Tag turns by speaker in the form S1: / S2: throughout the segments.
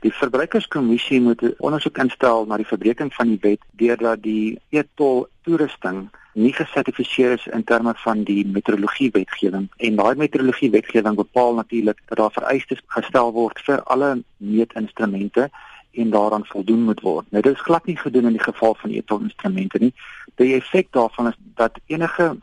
S1: Die verbruikerskommissie moet 'n ondersoek instel na die verbreeking van die wet deurdat die e-tol toerusting nie gesertifiseer is in terme van die metrologie wetgewing en daai metrologie wetgewing bepaal natuurlik dat daar vereistes gestel word vir alle meetinstrumente en daaraan voldoen moet word. Nou dit is glad nie gedoen in die geval van e-tol instrumente nie. Die effek daarvan is dat enige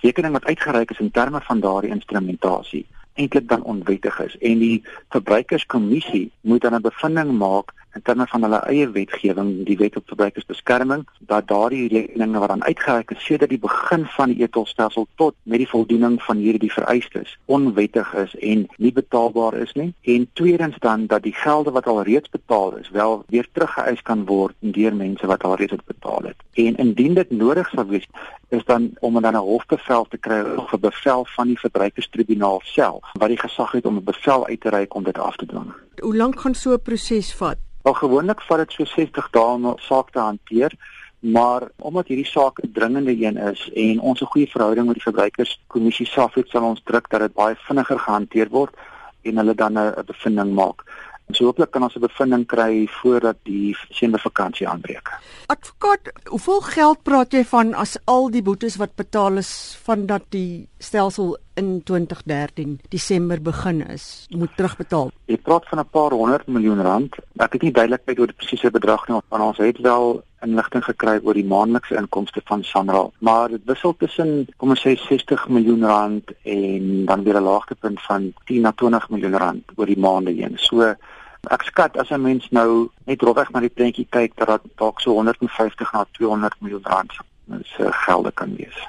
S1: rekening wat uitgereik is in terme van daardie instrumentasie eintlik dan onwettig is. En die verbruikerskommissie moet dan 'n bevinding maak in terme van hulle eie wetgewing, die wet op verbruikersbeskerming, dat daardie rekeninge wat dan uitgereik is sedert die begin van die etolstelsel tot met die voldoening van hierdie vereistes onwettig is en nie betaalbaar is nie. En tweedens dan dat die gelde wat al reeds betaal is, wel weer teruggeëis kan word deur mense wat al reeds betaal het. En indien dit nodig sou wees, is dan om dan 'n hofbevel te kry of 'n bevel van die verbruikerstribunaal self wat die gesag het om 'n bevel uit te reik om dit af te dwing.
S2: Hoe lank gaan so 'n proses vat?
S1: Wel gewoonlik vat dit so 60 dae om 'n saak te hanteer, maar omdat hierdie saak 'n dringende een is en ons 'n goeie verhouding met die verbruikerskommissie SAFF het, sal ons druk dat dit baie vinniger gehanteer word en hulle dan 'n bevinding maak. So hooplik kan ons 'n bevinding kry voordat die semervakansie aanbreek.
S2: Advokaat, hoeveel geld praat jy van as al die boetes wat betaal is vandat die stelsel in 2013 Desember begin is, moet terugbetaal?
S1: Jy praat van 'n paar honderd miljoen rand. Ek het nie duidelikheid oor die presiese bedrag nie, maar ons het wel inligting gekry oor die maandelikse inkomste van Sanral, maar dit wissel tussen kom ons sê 60 miljoen rand en dan weer 'n laagtepunt van 10 na 20 miljoen rand oor die maande heen. So Ek skat as 'n mens nou net rofweg na die prentjie kyk dat dalk so 150 na 200 miljoen rand se gelde kan wees.